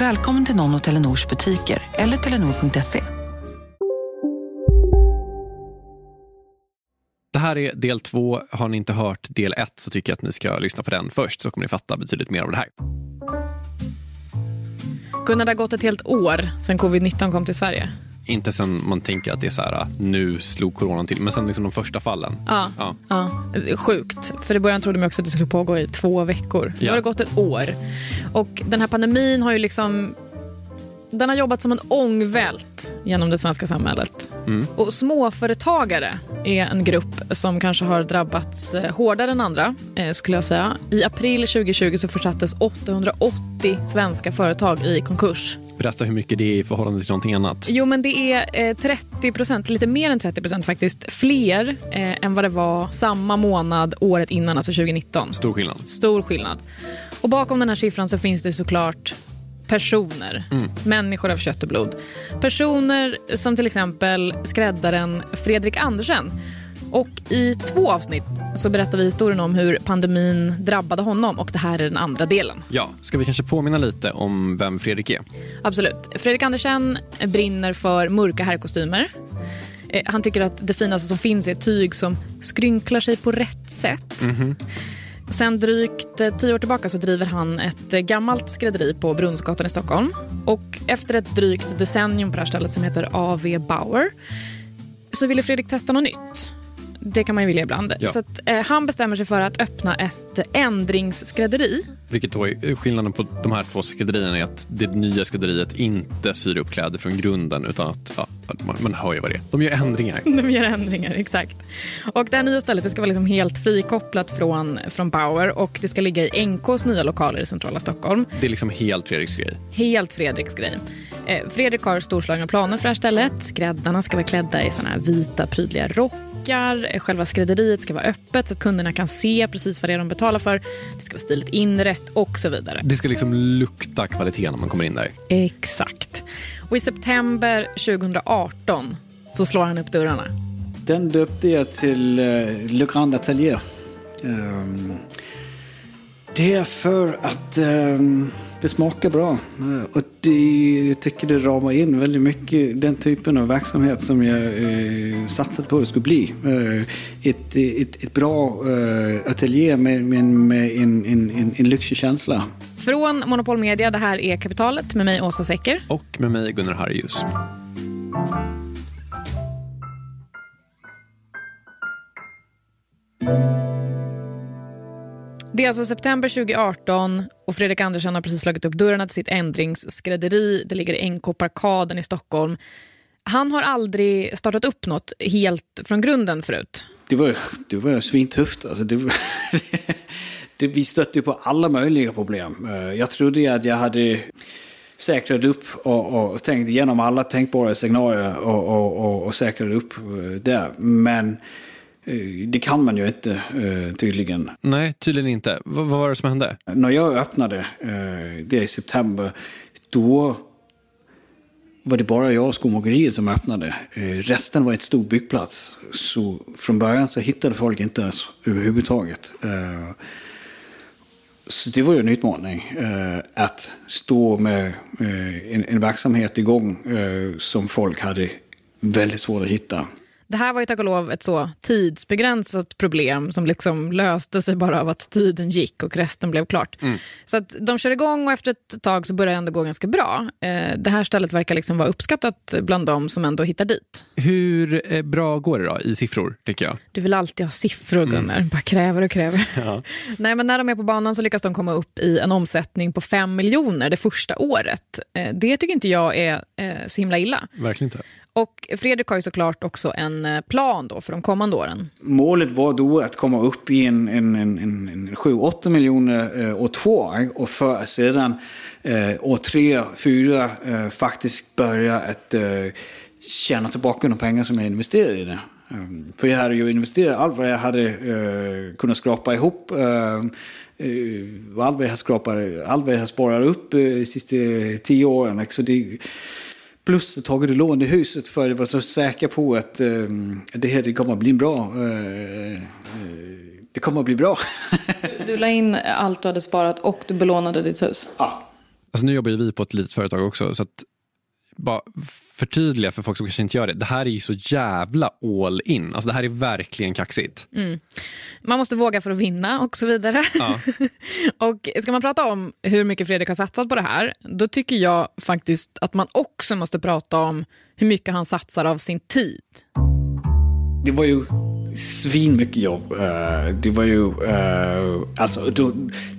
Välkommen till någon av Telenors butiker eller telenor.se. Det här är del två. Har ni inte hört del ett så tycker jag att ni ska lyssna på den först så kommer ni fatta betydligt mer av det här. Gunnar, det har gått ett helt år sedan covid-19 kom till Sverige. Inte sen man tänker att det är så här, nu slog coronan till, men sen liksom de första fallen. Ja, Ja. ja. Sjukt. För i början trodde man också att det skulle pågå i två veckor. Nu Ja. har det gått ett år. Och den här pandemin har ju liksom... Den har jobbat som en ångvält genom det svenska samhället. Mm. Och småföretagare är en grupp som kanske har drabbats eh, hårdare än andra, eh, skulle jag säga. I april 2020 så försattes 880 svenska företag i konkurs. Berätta hur mycket det är i förhållande till någonting annat. Jo, men det är eh, 30 procent, lite mer än 30 procent faktiskt, fler eh, än vad det var samma månad året innan, alltså 2019. Stor skillnad. Stor skillnad. Och bakom den här siffran så finns det såklart personer, människor av kött och blod. Personer som till exempel skräddaren Fredrik Andersen. Och i två avsnitt så berättar vi historien om hur pandemin drabbade honom och det här är den andra delen. Ja, ska vi kanske påminna lite om vem Fredrik är? Absolut. Fredrik Andersen brinner för mörka herrkostymer. Eh, Han tycker att det finaste som finns är tyg som skrynklar sig på rätt sätt. Sen drygt eh, tio år tillbaka så driver han ett eh, gammalt skrädderi på Brunnsgatan i Stockholm. Och efter ett drygt decennium på det här stället som heter AV Bauer så ville Fredrik testa något nytt. Det kan man ju vilja ibland. Ja. Så att, eh, han bestämmer sig för att öppna ett eh, ändringsskrädderi. Vilket då är skillnaden på de här två skrädderierna är att det nya skrädderiet inte syr upp kläder från grunden utan att, ja, man, man hör ju vad det är. De gör ändringar. De gör ändringar, exakt. Och det här nya stället det ska vara liksom helt frikopplat från, från Bauer och det ska ligga i NKs nya lokaler i centrala Stockholm. Det är liksom helt Fredriks grej. Helt Fredriks grej. Eh, Fredrik har storslagna planer för det här stället. Skräddarna ska vara klädda i såna här vita prydliga rockar. Eh, Själva skrädderiet ska vara öppet så att kunderna kan se precis vad det är de betalar för. Det ska vara stiligt inrätt och så vidare. Det ska liksom lukta kvalitet när man kommer in där. Exakt. Och i september 2018 så slår han upp dörrarna. Den döpte jag till uh, Le Grand Atelier. Ehm, det är för att ehm, det smakar bra. Eh, och det, jag tycker det ramar in väldigt mycket den typen av verksamhet som jag uh, satsat på att det skulle bli. Eh, ett, ett, ett bra uh, ateljé med, med, med en, en, en, en lyxig känsla. Från Monopol Media, det här är Kapitalet med mig Åsa Secker. Och med mig Gunnar Harrius. Det är alltså september 2018 och Fredrik Andersson har precis slagit upp dörrarna till sitt ändringsskrädderi. Det ligger i NK Parkaden i Stockholm. Han har aldrig startat upp något helt från grunden förut. Det var, det var svintufft. Alltså det, var- det, vi stötte på alla möjliga problem. Eh, jag trodde att jag hade säkrat upp och, och tänkt igenom alla tänkbara scenarier och, och, och, och säkrat upp eh, där. Men det kan man ju inte eh, tydligen. Nej, tydligen inte. V- vad var det som hände? När jag öppnade eh, det i september, då var det bara jag och skomakeriet som öppnade. Eh, resten var ett stor byggplats. Så från början så hittade folk inte ens överhuvudtaget. Eh, så det var ju en utmaning. Eh, att stå med eh, en, verksamhet igång eh, som folk hade väldigt svårt att hitta. Det här var ju tack och lov ett så tidsbegränsat problem som liksom löste sig bara av att tiden gick och resten blev klart. Mm. Så att de kör igång och efter ett tag så börjar det ändå gå ganska bra. Eh, det här stället verkar liksom vara uppskattat bland de som ändå hittar dit. Hur eh, bra går det då i siffror, tycker jag? Du vill alltid ha siffror, Gunnar. Bara kräver och kräver. Nej, men när de är på banan så lyckas de komma upp i en omsättning på 5 miljoner det första året. Eh, Det tycker inte jag är så himla illa. Verkligen inte. Och Fredrik har ju såklart också en eh, plan då för de kommande åren. Målet var då att komma upp i en, en, en, en, 7-8 miljoner eh, år två eh, och för att sedan eh, år tre, fyra eh, faktiskt börja att eh, tjäna tillbaka de pengar som jag investerade i det. Um, för jag hade ju investerat allt vad jag hade eh, kunnat skrapa ihop. Uh, uh, allt vad jag har sparat upp de sista tio åren. Så det, Plus tagit lån i huset för att vara så säker på att eh, det här det kommer att bli bra. Eh, eh, det kommer att bli bra. Du la in allt du hade sparat och du belånade ditt hus. ja. Alltså nu jobbar ju vi på ett litet företag också, så att bara förtydliga för folk som kanske inte gör det. Det här är ju så jävla all in. Alltså det här är verkligen kaxigt. Man måste våga för att vinna och så vidare. Ja. och ska man prata om hur mycket Fredrik har satsat på det här, då tycker jag faktiskt att man också måste prata om hur mycket han satsar av sin tid. Det var ju svin mycket jobb. Eh, det var ju, eh, alltså då,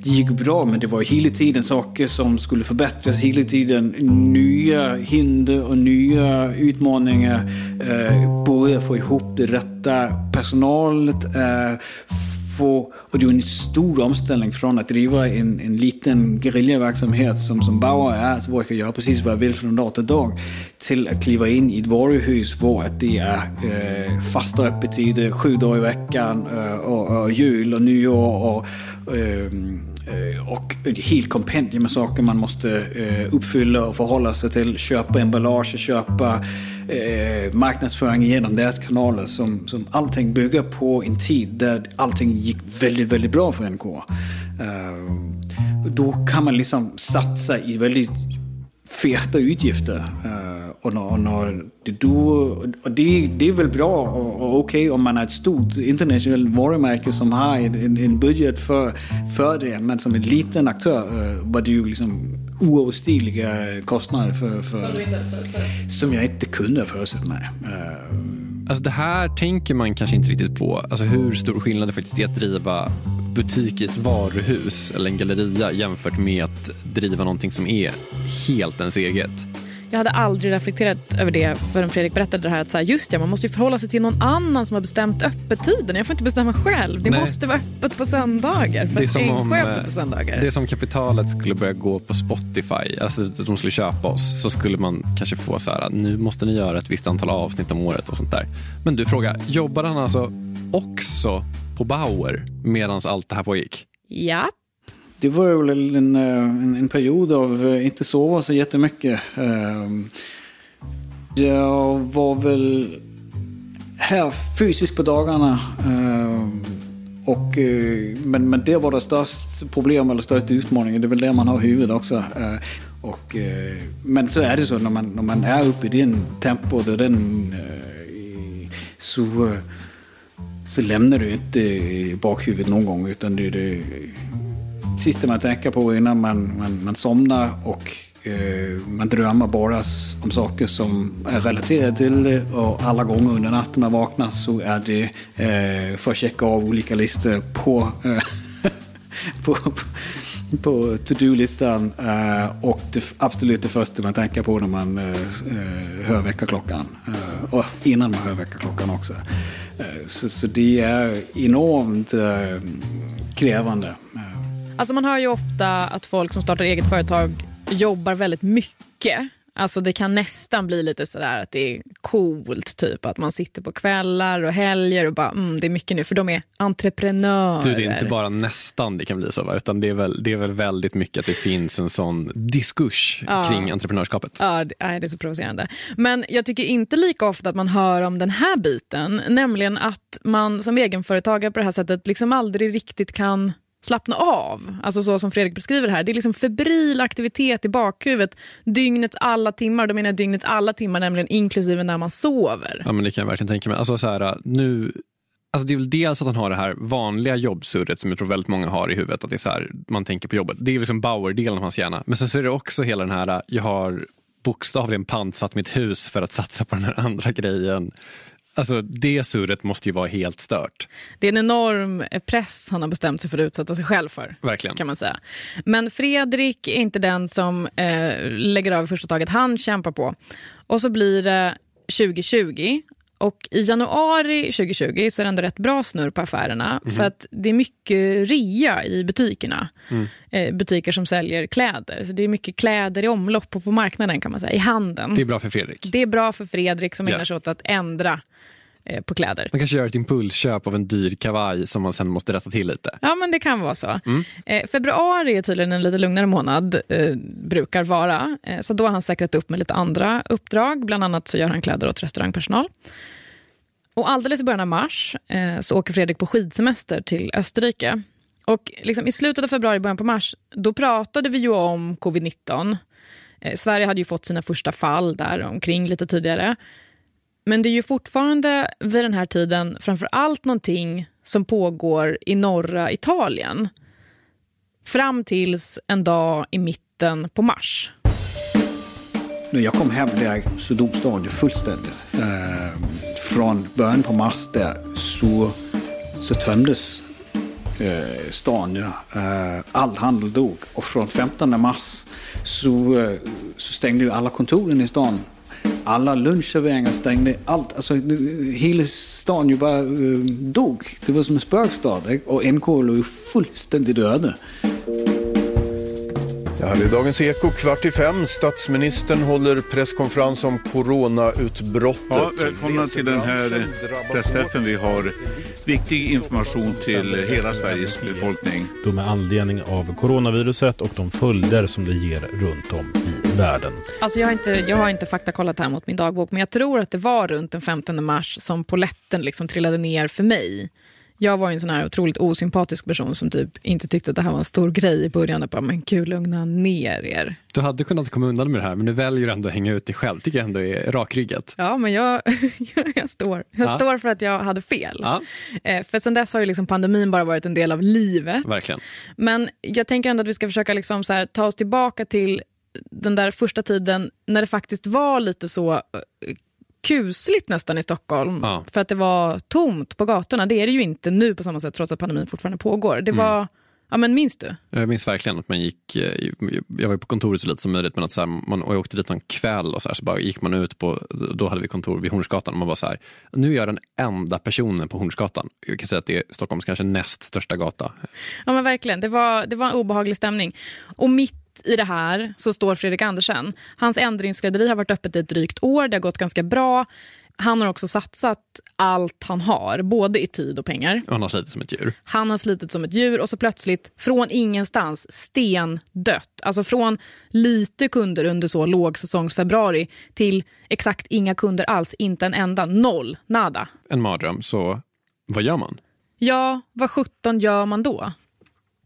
det gick bra men det var hela tiden saker som skulle förbättras. Hela tiden nya hinder och nya utmaningar. Eh, uh, både få ihop det rätta personalet. Få, och det är en stor omställning från att driva en, en liten gerillaverksamhet som, som Bauer är, alltså, så jag kan göra precis vad jag vill från dag till dag, till att kliva in i ett varuhus där att det øh, är eh, fasta öppettider sju dagar i veckan och, øh, och, och jul och nyår och, øh, och ett helt kompendium med saker man måste uppfylla och förhålla sig till. Köpa emballage, köpa eh, marknadsföring genom deras kanaler som, som allting bygger på en tid där allting gick väldigt, väldigt bra för NK. Eh, då kan man liksom satsa i väldigt feta utgifter. Eh, och när, och när det, då, och det, det är väl bra och, och okej om man har ett stort internationellt varumärke som har en, en budget för, för det. Men som en liten aktör eh, var det ju liksom oöverstigliga kostnader för, för, Som inte som jag inte kunde förutse. Nej. Eh, Alltså det här tänker man kanske inte riktigt på. Alltså hur stor skillnad det faktiskt är att driva butik i ett varuhus eller en galleria jämfört med att driva någonting som är helt ens eget. Jag hade aldrig reflekterat över det förrän Fredrik berättade det här att så här, just ja, man måste ju förhålla sig till någon annan som har bestämt öppettiden. Jag får inte bestämma själv. Det Nej. måste vara öppet på söndagar för Det är som om, eh, öppet på söndagar. Det är som kapitalet skulle börja gå på Spotify, alltså att de skulle köpa oss, så skulle man kanske få så här, nu måste ni göra ett visst antal avsnitt om året och sånt där. Men du, fråga, jobbar han alltså också på Bauer medan allt det här pågick? Ja, det var väl en, en, en period av eh, inte sova så jättemycket. Ehm, jag var väl här fysiskt på dagarna. Ehm, och, eh, men, men det var det största problemet, eller största utmaningen. Det är väl där man har huvudet också. Eh, och, men så är det så när man, när man är uppe i den tempot och den så, så lämnar du inte bakhuvudet någon gång utan du, du sista man tänker på innan man, man, man somnar och eh, man drömmer bara om saker som är relaterade till det och alla gånger under natten man vaknar så är det eh, för att checka av olika listor på, eh, på, på to-do-listan eh, och det absolut det första man tänker på när man eh, eh, hör väckarklockan. Eh, och innan man hör väckarklockan också. Eh, så, så det är enormt eh, krävande. Eh, Alltså man hör ju ofta att folk som startar eget företag jobbar väldigt mycket. Alltså det kan nästan bli lite sådär att det är coolt typ att man sitter på kvällar och helger och bara mm, det är mycket nu för de är entreprenörer. Du, det är inte bara nästan det kan bli så, va? utan det är, väl, det är väl väldigt mycket att det finns en sån diskurs Ja. kring entreprenörskapet. Ja, det, nej, det är så provocerande. Men jag tycker inte lika ofta att man hör om den här biten, nämligen att man som egenföretagare på det här sättet liksom aldrig riktigt kan slappna av. Alltså så som Fredrik beskriver här. Det är liksom febril aktivitet i bakhuvudet dygnets alla timmar. Då menar jag dygnets alla timmar, nämligen inklusive när man sover. Ja, men det kan jag verkligen tänka mig. Alltså, så här, nu, alltså, det är väl dels att han har det här vanliga jobbsurret som jag tror väldigt många har i huvudet. Att det är så här, man tänker på jobbet. Det är liksom Bauer-delen av hans hjärna. Men sen så är det också hela den här, jag har bokstavligen pantsatt mitt hus för att satsa på den här andra grejen. Alltså det surret måste ju vara helt stört. Det är en enorm press han har bestämt sig för att utsätta sig själv för. Verkligen. Kan man säga. Men Fredrik är inte den som eh, lägger över första taget. Han kämpar på. Och så blir det 2020 och i januari 2020 så är det ändå rätt bra snurr på affärerna. Mm. För att det är mycket rea i butikerna. Mm. Eh, butiker som säljer kläder. Så det är mycket kläder i omlopp och på marknaden kan man säga. I handeln. Det är bra för Fredrik. Det är bra för Fredrik som yeah. ägnar sig åt att ändra på kläder. Man kanske gör ett impulsköp av en dyr kavaj som man sen måste rätta till lite. Ja, men det kan vara så. Mm. Eh, februari är tydligen en lite lugnare månad, eh, brukar vara. Eh, så då har han säkrat upp med lite andra uppdrag. Bland annat så gör han kläder åt restaurangpersonal. Och alldeles i början av mars eh, så åker Fredrik på skidsemester till Österrike. Och liksom I slutet av februari, början på mars, då pratade vi ju om covid-19. Eh, Sverige hade ju fått sina första fall där omkring lite tidigare. Men det är ju fortfarande vid den här tiden framför allt någonting som pågår i norra Italien. Fram tills en dag i mitten på mars. När jag kom hem så dog staden fullständigt. Eh, från början på mars där så, så tömdes eh, stan. Eh, all handel dog. Och från 15 mars så, eh, så stängde ju alla kontoren i stan alla lunchserveringar stängde. Allt, alltså, hela stan ju bara uh, dog. Det var som en spökstad. Och NK låg ju fullständigt öde. Det här är Dagens Eko, kvart i fem. Statsministern håller presskonferens om coronautbrottet. Ja, välkomna till den här pressträffen. Vi har viktig information till hela Sveriges befolkning. Då med anledning av coronaviruset och de följder som det ger runt om i världen. Alltså jag, har inte, jag har inte faktakollat här mot min dagbok, men jag tror att det var runt den 15 mars som poletten liksom trillade ner för mig. Jag var en sån här otroligt osympatisk person som typ inte tyckte att det här var en stor grej i början. Och bara, men gud, lugna ner er. Du hade kunnat komma undan med det här, men du väljer ändå att hänga ut dig själv. tycker jag ändå är rakryggat. Ja, men jag, jag, står, jag ja. står för att jag hade fel. Ja. Eh, för sen dess har ju liksom pandemin bara varit en del av livet. Verkligen. Men jag tänker ändå att vi ska försöka liksom ta oss tillbaka till den där första tiden när det faktiskt var lite så eh, kusligt nästan i Stockholm. Ja. För att det var tomt på gatorna. Det är det ju inte nu på samma sätt trots att pandemin fortfarande pågår. Det mm. var, mm. ja men minns du? Jag minns verkligen att man gick, eh, jag var på kontoret så lite som möjligt men att så här, man, och jag åkte dit någon kväll och så, här, så bara gick man ut på, då hade vi kontor vid Hornsgatan och man var så här, nu är jag den enda personen på Hornsgatan. Jag kan säga att det är Stockholms kanske näst största gata. Ja men verkligen, det var, det var en obehaglig stämning. Och mitt i det här så står Fredrik Andersen. Hans ändringsskrädderi har varit öppet i ett drygt år. Det har gått ganska bra. Han har också satsat allt han har, både i tid och pengar. Han har slitit som ett djur. Han har slitit som ett djur och så plötsligt, från ingenstans, stendött. Alltså från lite kunder under så lågsäsongsfebruari till exakt inga kunder alls, inte en enda, noll, nada. En mardröm, så vad gör man? Ja, vad sjutton gör man då?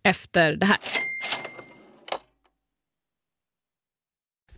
Efter det här.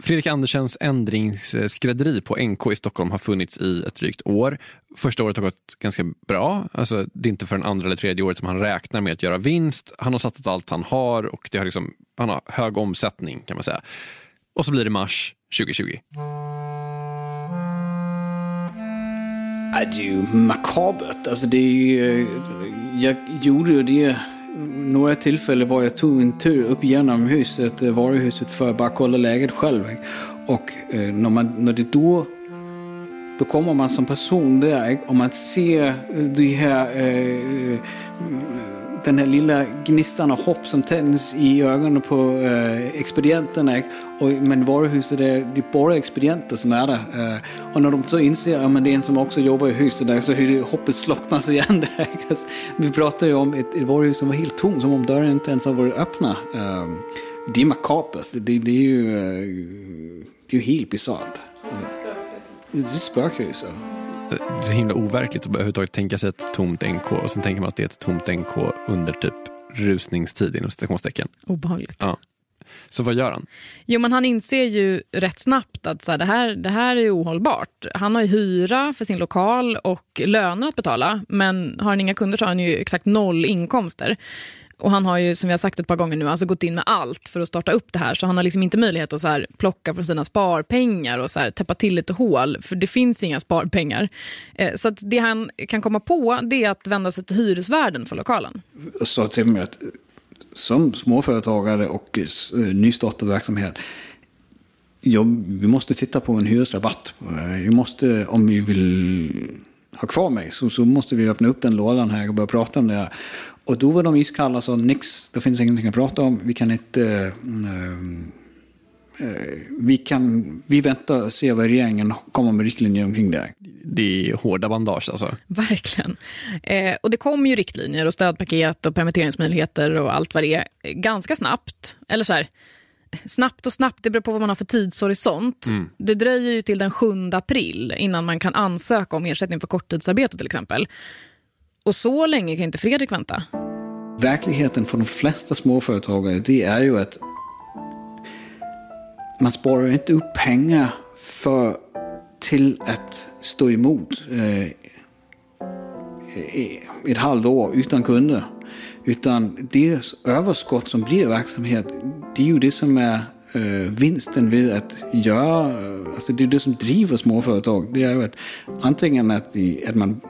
Fredrik Andersens ändringsskrädderi på NK i Stockholm har funnits i ett drygt år. Första året har gått ganska bra. Alltså, det är inte för andra eller tredje året som han räknar med att göra vinst. Han har satsat allt han har och det har liksom, han har hög omsättning kan man säga. Och så blir det mars 2020. Det är ju makabert. Alltså det är ju, jag gjorde ju det några tillfällen var jag tog en tur upp genom huset, eh, varuhuset för att bara kolla läget själv. Och eh, när, man, när det då, då kommer man som person där och man ser eh, de här eh, den här lilla gnistan av hopp som tänds i ögonen på eh, expedienterna. Och, men varuhuset är, det bara expedienter som är där. Eh, och när de så inser att ja, det är en som också jobbar i huset där så hur hoppet slocknas igen där. Vi pratar ju om ett, ett varuhus som var helt tomt, som om dörren inte ens har varit öppna. Eh, det är makabert. Det, det, är ju, eh, det är ju helt bisarrt. Det är spökhus är så himla overkligt att överhuvudtaget tänka sig ett tomt NK och sen tänker man att det är ett tomt NK under typ rusningstid inom citationstecken. Obehagligt. Ja. Så vad gör han? Jo, men han inser ju rätt snabbt att så här, det, här, det här är ohållbart. Han har ju hyra för sin lokal och löner att betala, men har han inga kunder så har han ju exakt noll inkomster. Och han har ju, som vi har sagt ett par gånger nu, alltså gått in med allt för att starta upp det här. Så han har liksom inte möjlighet att så här, plocka från sina sparpengar och så här, täppa till lite hål, för det finns inga sparpengar. Eh, så att det han kan komma på det är att vända sig till hyresvärden för lokalen. Jag sa till mig att som småföretagare och eh, nystartad verksamhet, ja, vi måste titta på en hyresrabatt. Vi måste, om vi vill ha kvar mig så, så måste vi öppna upp den lådan här och börja prata om det. Och då var de iskalla och sa nix, det finns ingenting att prata om. Vi kan inte... Äh, äh, vi, kan, vi väntar och ser vad regeringen kommer med riktlinjer omkring det. Det är hårda bandage alltså. Verkligen. Eh, och det kom ju riktlinjer och stödpaket och permitteringsmöjligheter och allt vad det är ganska snabbt. Eller så här, snabbt och snabbt, det beror på vad man har för tidshorisont. Mm. Det dröjer ju till den 7 april innan man kan ansöka om ersättning för korttidsarbete till exempel. Och så länge kan inte Fredrik vänta. Verkligheten för de flesta småföretagare det är ju att man sparar inte upp pengar för till att stå emot eh, ett halvår utan kunder. Utan det överskott som blir verksamhet, det är ju det som är eh, vinsten vid att göra, eh, alltså det är det som driver småföretag. Det är ju att antingen att, att man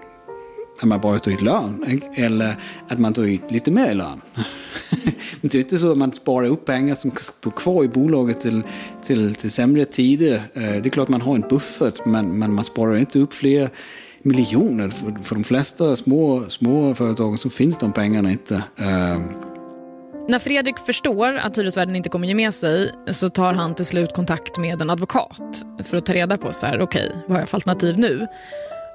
att man bara tar ut lön eller att man tar ut lite mer lön. Men det är inte så att man sparar upp pengar som står kvar i bolaget till, till, till sämre tider. Eh, det är klart man har en buffert men, men man sparar inte upp fler miljoner. För, för de flesta små, små företagen så finns de pengarna inte. Eh, När Fredrik förstår att hyresvärden inte kommer ge med sig så tar han till slut kontakt med en advokat för att ta reda på så här, okej, okay, vad har jag för alternativ nu?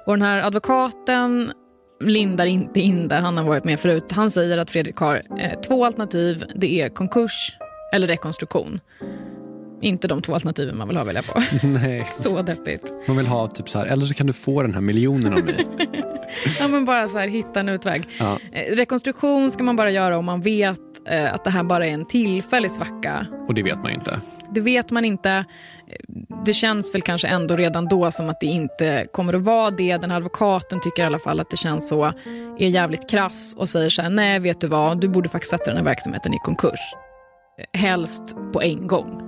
Och den här advokaten lindar inte in det, han har varit med förut. Han säger att Fredrik har eh, två alternativ. Det är konkurs eller rekonstruktion. Inte de två alternativen man vill ha välja på. Nej. så deppigt. Man vill ha typ så här, eller så kan du få den här miljonen av mig. ja men bara så här, hitta en utväg. Ja. Eh, rekonstruktion ska man bara göra om man vet eh, att det här bara är en tillfällig svacka. Och det vet man ju inte. Det vet man inte. Det känns väl kanske ändå redan då som att det inte kommer att vara det. Den här advokaten tycker i alla fall att det känns så. Är jävligt krass och säger så här, nej vet du vad, du borde faktiskt sätta den här verksamheten i konkurs. Helst på en gång.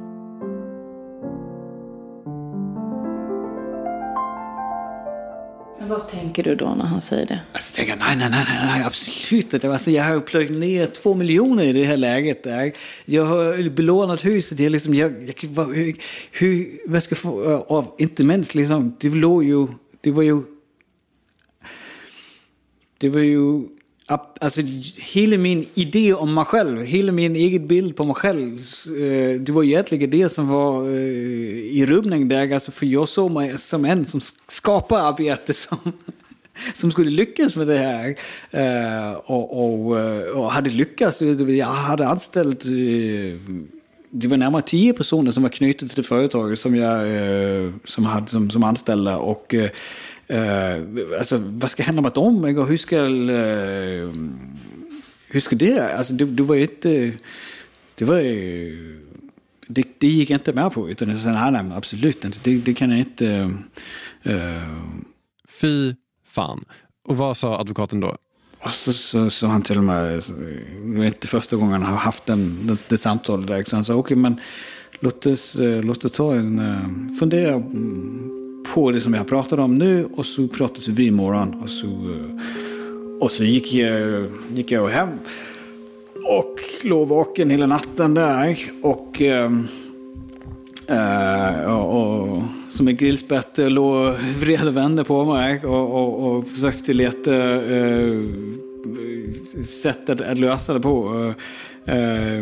Men vad tänker du då när han säger det? Alltså tänker jag, nej, nej, nej, nej, absolut inte. Alltså, jag har plöjt ner två miljoner i det här läget. Där. Jag har belånat huset. Jag liksom, jag, jag, vad, hur, hur, vad ska jag få, eh, av, inte minst liksom, det låg ju, det var ju, det var ju, alltså hela min idé om mig själv, hela min egen bild på mig själv, eh, det var egentligen det som var eh, i rubbning där. Alltså, för jag såg mig som en som skapar arbete som som skulle lyckas med det här. Eh, och, och, och, hade lyckats. Jag hade anställt, det var närmare tio personer som var knutna till det företaget som jag som hade som, som anställda. Och alltså, vad ska hända med dem? Hur ska, hur ska det? Alltså, det, det var ju inte, det var det, det gick jag inte med på. Utan sa, nej, nej, absolut inte. Det, det kan jag inte. Fy fan. Och vad sa advokaten då? Och så sa så, han till och med, det är inte första gången han har haft den, det, det samtalet där. Så han sa, okej okay, men låt oss, låt oss ta en, fundera på det som jag pratade om nu och så pratade vi imorgon. Och så, eh, och så gick, jag, gick jag hem och låg vaken hela natten där. Och, äh, och, och som en grillspett låg vred och vände på mig och, och, och försökte leta äh, sätt att, att lösa det på. Äh,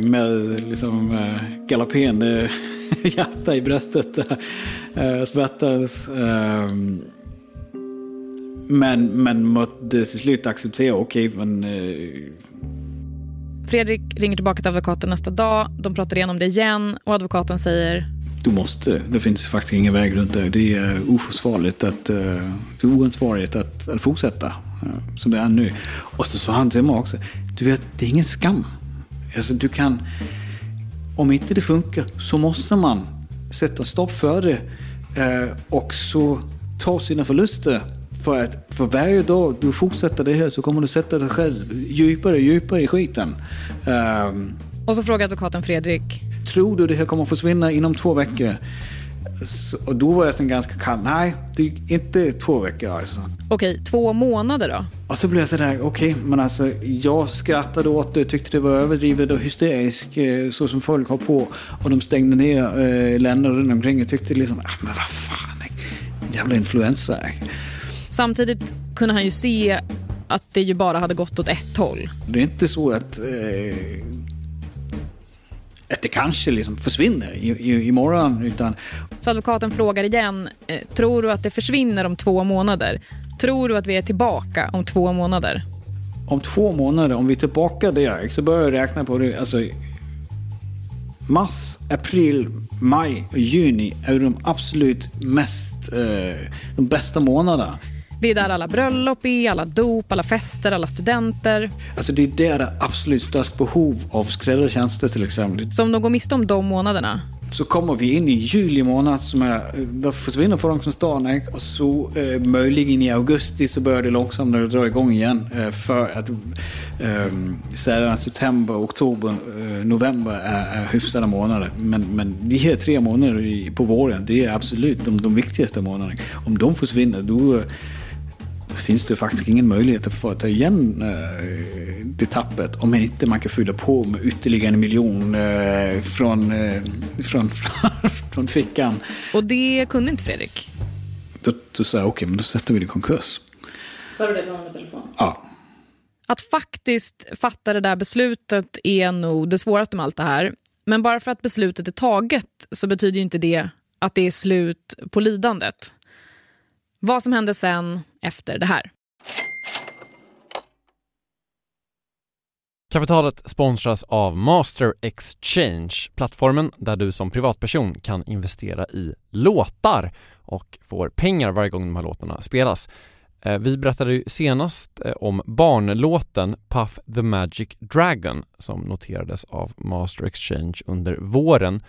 med liksom äh, galopperande hjärta i bröstet. Svettades. Äh, men, men måtte till slut acceptera, okej, okay, men... Fredrik ringer tillbaka till advokaten nästa dag. De pratar igenom det igen och advokaten säger... Du måste. Det finns faktiskt ingen väg runt det. Det är oförsvarligt att... Det är oansvarigt att, att fortsätta som det är nu. Och så sa han till mig också, du vet, det är ingen skam. Alltså du kan... Om inte det funkar så måste man sätta stopp för det eh, och så ta sina förluster. För att för varje dag du fortsätter det här så kommer du sätta dig själv djupare och djupare i skiten. Um, och så frågar advokaten Fredrik. Tror du det här kommer att försvinna inom två veckor? Så, och då var jag ganska kall. Nej, det är inte två veckor alltså. Okej, två månader då? Och så blev jag sådär, okej, okay, men alltså jag skrattade åt det, tyckte det var överdrivet och hysteriskt eh, så som folk har på. Och de stängde ner äh, länder runt omkring och tyckte liksom, ah, men vad fan, jävla influensa. Samtidigt kunde han ju se att det ju bara hade gått åt ett håll. Det är inte så att eh, att det kanske liksom försvinner i, i, imorgon. Utan... Så advokaten frågar igen, eh, tror du att det försvinner om två månader? Tror du att vi är tillbaka om två månader? Om två månader, om vi är tillbaka där, så börjar jag räkna på det. Alltså, mars, april, maj och juni är de absolut mest, eh, de bästa månaderna. Det är där alla bröllop är, alla dop, alla fester, alla studenter. Alltså det är där det är absolut störst behov av skräddartjänster till exempel. Så om de går miste om de månaderna? Så kommer vi in i juli månad som är, då försvinner stan och så eh, möjligen i augusti så börjar det långsamt dra igång igen. Eh, för att eh, sedan september, oktober, eh, november är, är hyfsade månader. Men, men de här tre månaderna på våren, det är absolut de, de viktigaste månaderna. Om de försvinner då finns det faktiskt ingen möjlighet att få ta igen eh, det tappet om inte man kan fylla på med ytterligare en miljon eh, från, eh, från, från fickan. Och det kunde inte Fredrik? Då, då sa jag okej, okay, men då sätter vi det i konkurs. Sa du det till honom i telefon? Ja. Att faktiskt fatta det där beslutet är nog det svåraste med allt det här. Men bara för att beslutet är taget så betyder ju inte det att det är slut på lidandet. Vad som hände sen efter det här. Kapitalet sponsras av Master Exchange, plattformen där du som privatperson kan investera i låtar och får pengar varje gång de här låtarna spelas. Eh, vi berättade ju senast eh, om barnlåten Puff the Magic Dragon som noterades av Master Exchange under våren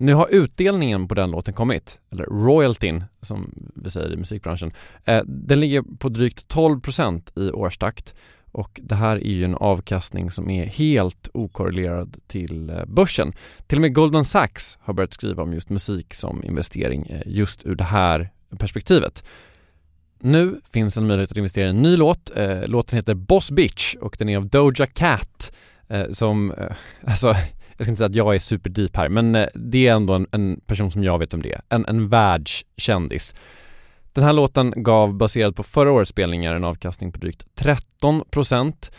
nu har utdelningen på den låten kommit, eller royaltyn som vi säger i musikbranschen. Eh, den ligger på drygt 12% i årstakt och det här är ju en avkastning som är helt okorrelerad till eh, börsen. Till och med Goldman Sachs har börjat skriva om just musik som investering eh, just ur det här perspektivet. Nu finns en möjlighet att investera i en ny låt. Eh, låten heter Boss Bitch och den är av Doja Cat som, alltså jag ska inte säga att jag är superdeep här, men eh, det är ändå en, en, person som jag vet om det är. En, en världskändis. Den här låten gav, baserad på förra årets spelningar, en avkastning på drygt 13%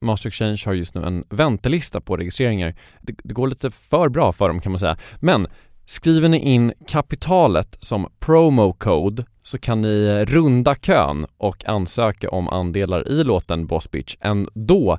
Master Exchange har just nu en väntelista på registreringar. Det, det, går lite för bra för dem kan man säga. Men skriver ni in kapitalet som promo code så kan ni eh, runda kön och ansöka om andelar i låten Boss Bitch ändå.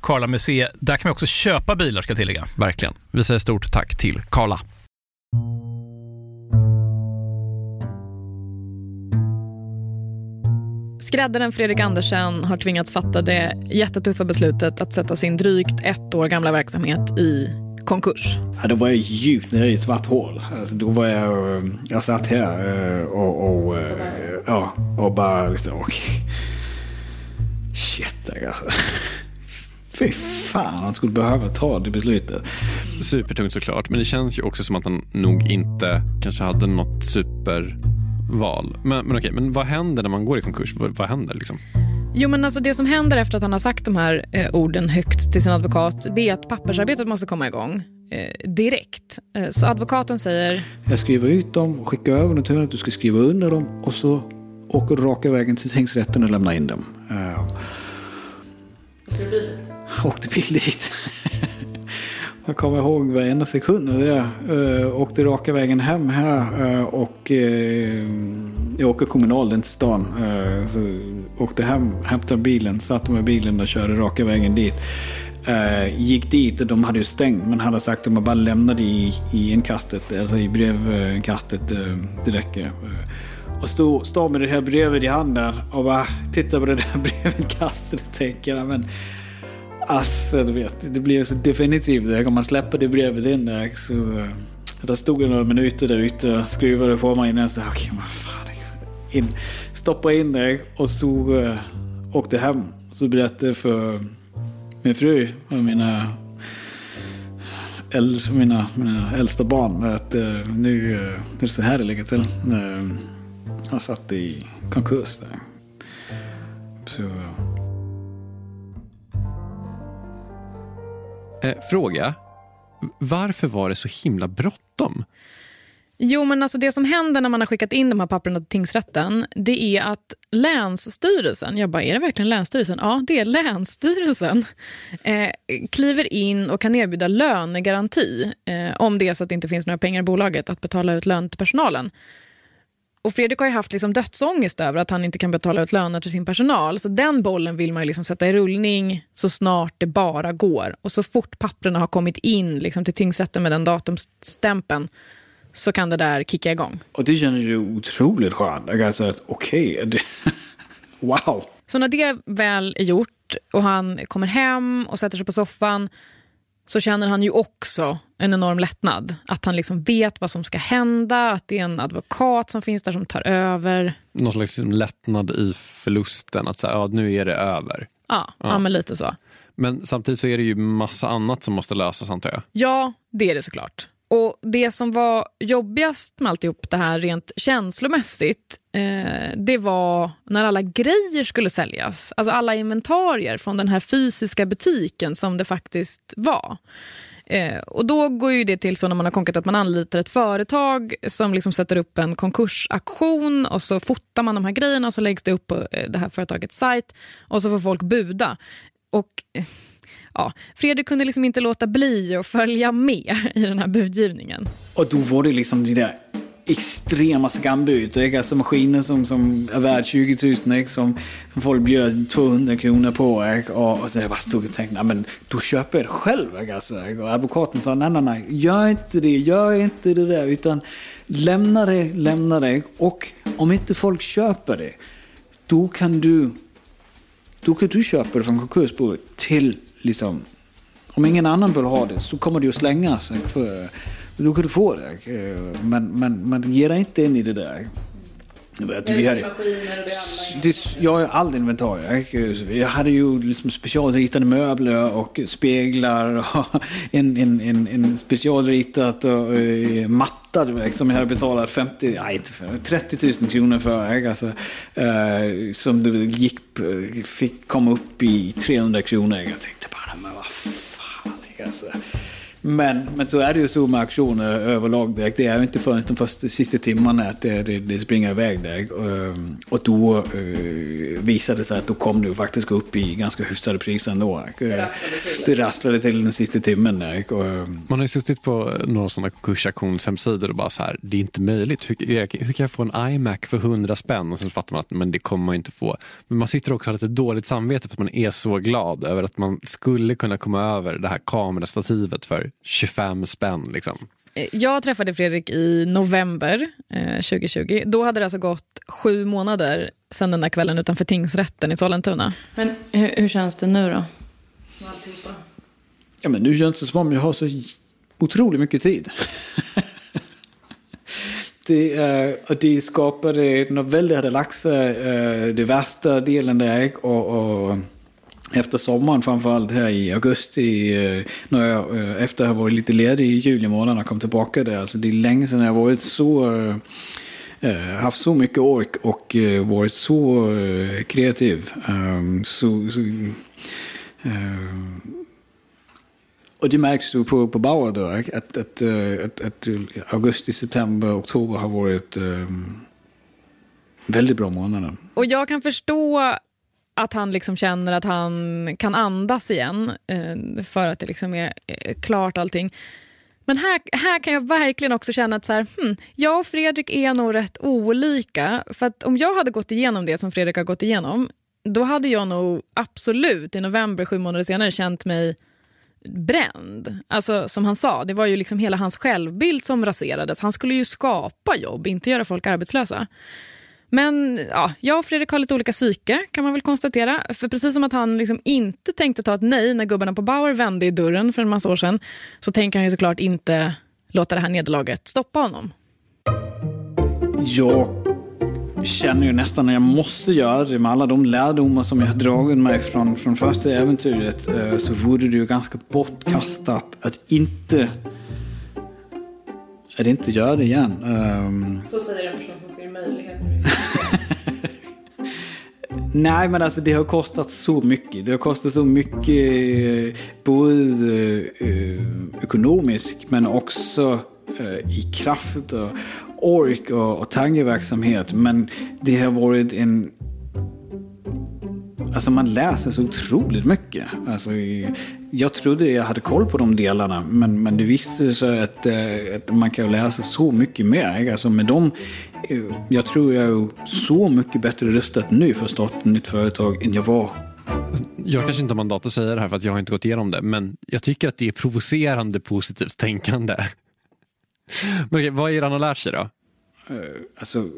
Karla Museet. Där kan man också köpa bilar ska jag tillägga. Verkligen. Vi säger stort tack till Karla. Skräddaren Fredrik Andersen har tvingats fatta det jättetuffa beslutet att sätta sin drygt ett år gamla verksamhet i konkurs. Ja, då var jag djupt nere i ett svart hål. Alltså, då var jag, eh, jag satt här eh, och, och, eh, ja, och bara liksom, okej. Shit alltså. Fy fan, han skulle behöva ta det beslutet. Supertungt såklart, men det känns ju också som att han nog inte kanske hade något superval. Men, men okej, men vad händer när man går i konkurs? Vad, vad händer liksom? Jo, men alltså det som händer efter att han har sagt de här eh, orden högt till sin advokat, det är att pappersarbetet måste komma igång eh, direkt. Eh, så advokaten säger... Jag skriver ut dem, skickar över dem till att du ska skriva under dem och så åker du raka vägen till tingsrätten och lämnar in dem. Uh, åkte bil dit. Jag kommer ihåg varenda sekund av det. Uh, åkte raka vägen hem här uh, och uh, jag åker kommunal in till stan. Uh, så åkte hem, hämtade bilen, satte mig i bilen och körde raka vägen dit. Uh, gick dit och de hade ju stängt men hade sagt att man bara lämnade i, i inkastet, alltså i brevinkastet, uh, det räcker. Och stod, stod med det här brevet i handen och bara tittade på det där brevinkastet och tänker, men Alltså, du vet, det blir så definitivt. Om man släpper det brevet in där så... Eh, där stod jag några minuter där ute och skruvade på mig innan jag sa okej, okay, fan. In, stoppa in det och så uh, åkte hem. Så berättade för min fru och mina, äl, mina, mina äldsta barn att uh, nu, uh, nu är det så här det ligger till. Uh, jag satt i konkurs där. Så... Eh, fråga. Varför var det så himla bråttom? Jo, men alltså det som händer när man har skickat in de här papperna till tingsrätten, det är att Länsstyrelsen, jag bara, är det verkligen Länsstyrelsen? Ja, det är Länsstyrelsen, eh, kliver in och kan erbjuda lönegaranti eh, om det är så att det inte finns några pengar i bolaget att betala ut lön till personalen. Och Fredrik har ju haft liksom dödsångest över att han inte kan betala ut löner till sin personal. Så den bollen vill man liksom sätta i rullning så snart det bara går. Och så fort papperna har kommit in liksom till tingsrätten med den datumstämpeln så kan det där kicka igång. Och det känns ju otroligt skönt. Alltså att okej, okay, wow. Så när det väl är gjort och han kommer hem och sätter sig på soffan så känner han ju också en enorm lättnad. Att han liksom vet vad som ska hända, att det är en advokat som finns där som tar över. Någon slags lättnad i förlusten, att säga, ja, nu är det över. Ja, ja. ja, men lite så. Men samtidigt så är det ju massa annat som måste lösas antar jag. Ja, det är det såklart. Och Det som var jobbigast med alltihop det här rent känslomässigt eh, det var när alla grejer skulle säljas. Alltså alla inventarier från den här fysiska butiken som det faktiskt var. Eh, och Då går ju det till så när man har konkat att man anlitar ett företag som liksom sätter upp en konkursaktion och så fotar man de här grejerna och så läggs det upp på eh, det här företagets sajt och så får folk buda. Och eh, ja, Fredrik kunde liksom inte låta bli att följa med i den här budgivningen. Och då var det liksom det där extrema skambud. Alltså maskiner som, som är värd 20 000 som, som folk bjöd 200 kronor på. Och, och så jag bara stod och tänkte, men då köper jag det själv. Alltså. Och advokaten sa, nej, nej, nej, gör inte det, gör inte det där. Utan lämna det, lämna det. Och om inte folk köper det, då kan du, då kan du köpa det från konkursboet till liksom, om ingen annan vill ha det så kommer det att slängas. För, då kan du få det. Eh, men, men, men ge dig inte in i det där. Vet, vi hade, det jag har all inventarier. Jag hade ju liksom specialritade möbler och speglar och en, en, en, en specialritat och, uh, matta som jag hade betalat 50, nej, inte 30 000 kronor för. Alltså, som det gick, fick komma upp i 300 kronor. Jag tänkte bara, men vad fan. Alltså. Men, men så är det ju så med aktioner överlag. Det är inte förrän de första, sista timmarna att det, det, det springer iväg där. Ehm, och då uh, visade det sig att då kom det faktiskt upp i ganska hyfsade priser ändå. Det rasslade till den sista timmen. Där. Ehm, Man har ju suttit på några sådana konkursauktionshemsidor och bara så här, det är inte möjligt. Hur, hur, kan jag få en iMac för 100 spänn? Och så fattar man att men det kommer man inte få. Men man sitter också och har lite dåligt samvete för att man är så glad över att man skulle kunna komma över det här kamerastativet för 25 spänn. Liksom. Eh, jag träffade Fredrik i november eh, 2020. Då hade det alltså gått sju månader sedan den där kvällen utanför tingsrätten i Sollentuna. Men hur, hur känns det nu då? Ja, men nu känns det som om jag har så otroligt mycket tid. det, uh, det skapade när väldigt sig, uh, det värsta delen där och, och efter sommaren framförallt här i augusti. Eh, när jag, eh, efter att ha varit lite ledig i juli månad och kom tillbaka där. Alltså det är länge sedan jag varit så, äh, haft så mycket ork och äh, varit så äh, kreativ. Um, så, så ehm, och det märks ju på, på Bauer då, att, att, att, att, augusti, september, oktober har varit ehm, väldigt bra månader. Och jag kan förstå att han liksom känner att han kan andas igen eh, för att det liksom är eh, klart allting. Men här, här kan jag verkligen också känna att så här, hmm, jag och Fredrik är nog rätt olika. För att om jag hade gått igenom det som Fredrik har gått igenom då hade jag nog absolut i november, sju månader senare, känt mig bränd. Alltså som han sa, det var ju liksom hela hans självbild som raserades. Han skulle ju skapa jobb, inte göra folk arbetslösa. Men ja, jag och Fredrik har lite olika psyke kan man väl konstatera. För precis som att han liksom inte tänkte ta ett nej när gubbarna på Bauer vände i dörren för en massa år sedan så tänker han ju såklart inte låta det här nederlaget stoppa honom. Jag känner ju nästan att jag måste göra det med alla de lärdomar som jag har dragit mig från, från första äventyret eh, så vore det ju ganska bortkastat att inte att inte göra det igen. Um... Så säger en person som ser möjligheter. Nej, men alltså det har kostat så mycket. Det har kostat så mycket både eh, ekonomiskt men också eh, i kraft och ork och, och tankeverksamhet. Men det har varit en Alltså man läser så otroligt mycket. Alltså, jag trodde jag hade koll på de delarna. Men, men det visade sig att, äh, att man kan läsa så mycket mer. Alltså med dem, äh, jag tror jag är så mycket bättre rustad nu för att starta ett nytt företag än jag var jag kanske inte har mandat att säga det här för att jag har inte gått igenom det. Men jag tycker att det är provocerande positivt tänkande. Men okej, vad är det han har lärt sig då? Uh, alltså,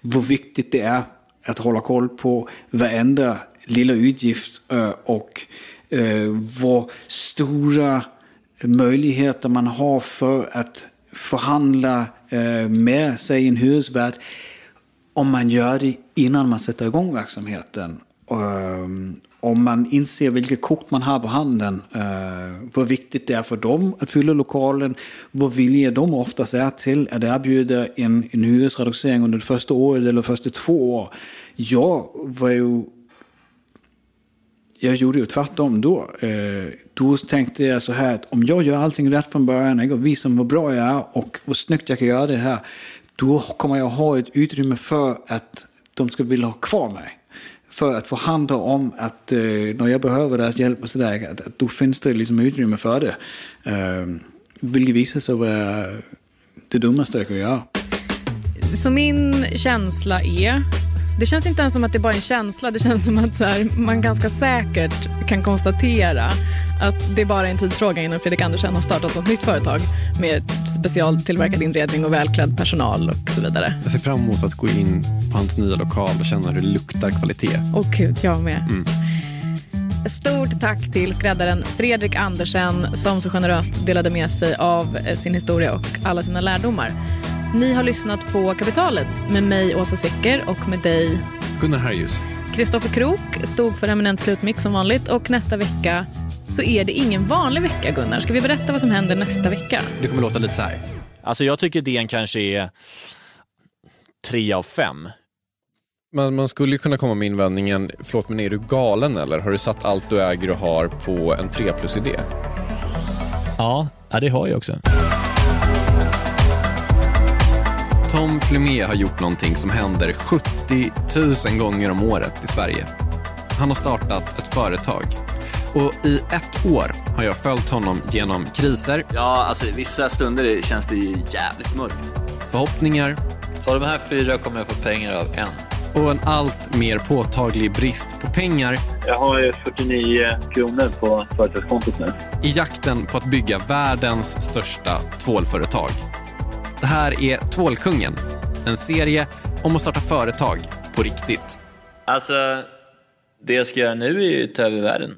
vad viktigt det är att hålla koll på varenda lilla utgift eh, och eh, vad stora möjligheter man har för att förhandla eh, med sig en hyresvärd om man gör det innan man sätter igång verksamheten. Om man inser vilka kort man har på handen, Hur vad viktigt det är för dem att fylla lokalen, vad villiga de oftast är till att erbjuda en, en hyresreducering under det första året eller första två år. Jag var ju jag gjorde ju tvärtom då. Eh, då tänkte jag så här att om jag gör allting rätt från början och visar hur bra jag är och hur snyggt jag kan göra det här, då kommer jag ha ett utrymme för att de ska vilja ha kvar mig. För att förhandla om att eh, när jag behöver deras hjälp och sådär, att, att då finns det liksom utrymme för det. Eh, vilket visar sig vara det dummaste jag kan göra. Så min känsla är det känns inte ens som att det bara är en känsla. Det känns som att så här, man ganska säkert kan konstatera att det bara är en tidsfråga innan Fredrik Andersen har startat något nytt företag med specialtillverkad inredning och välklädd personal och så vidare. Jag ser fram emot att gå in på hans nya lokal och känna hur det luktar kvalitet. Åh gud, jag med. Mm. Stort tack till skräddaren Fredrik Andersen som så generöst delade med sig av sin historia och alla sina lärdomar. Ni har lyssnat på Kapitalet med mig, Åsa Secker, och med dig... Gunnar Harjus. Kristoffer Krook stod för eminent slutmix som vanligt och nästa vecka så är det ingen vanlig vecka, Gunnar. Ska vi berätta vad som händer nästa vecka? Det kommer låta lite så här. Alltså jag tycker DN kanske är tre av fem. Men man skulle ju kunna komma med invändningen, förlåt men är du galen eller? Har du satt allt du äger och har på en 3 plus-idé? Ja, det har jag också. Tom Flumé har gjort någonting som händer 70 000 gånger om året i Sverige. Han har startat ett företag. Och i ett år har jag följt honom genom kriser. Ja, alltså vissa stunder känns det jävligt mörkt. Förhoppningar. Av de här fyra kommer jag få pengar av en. Och en allt mer påtaglig brist på pengar. Jag har 49 kronor på företagskontot nu. I jakten på att bygga världens största tvålföretag. Det här är Tvålkungen, en serie om att starta företag på riktigt. Alltså, det jag ska göra nu är ju att ta över världen.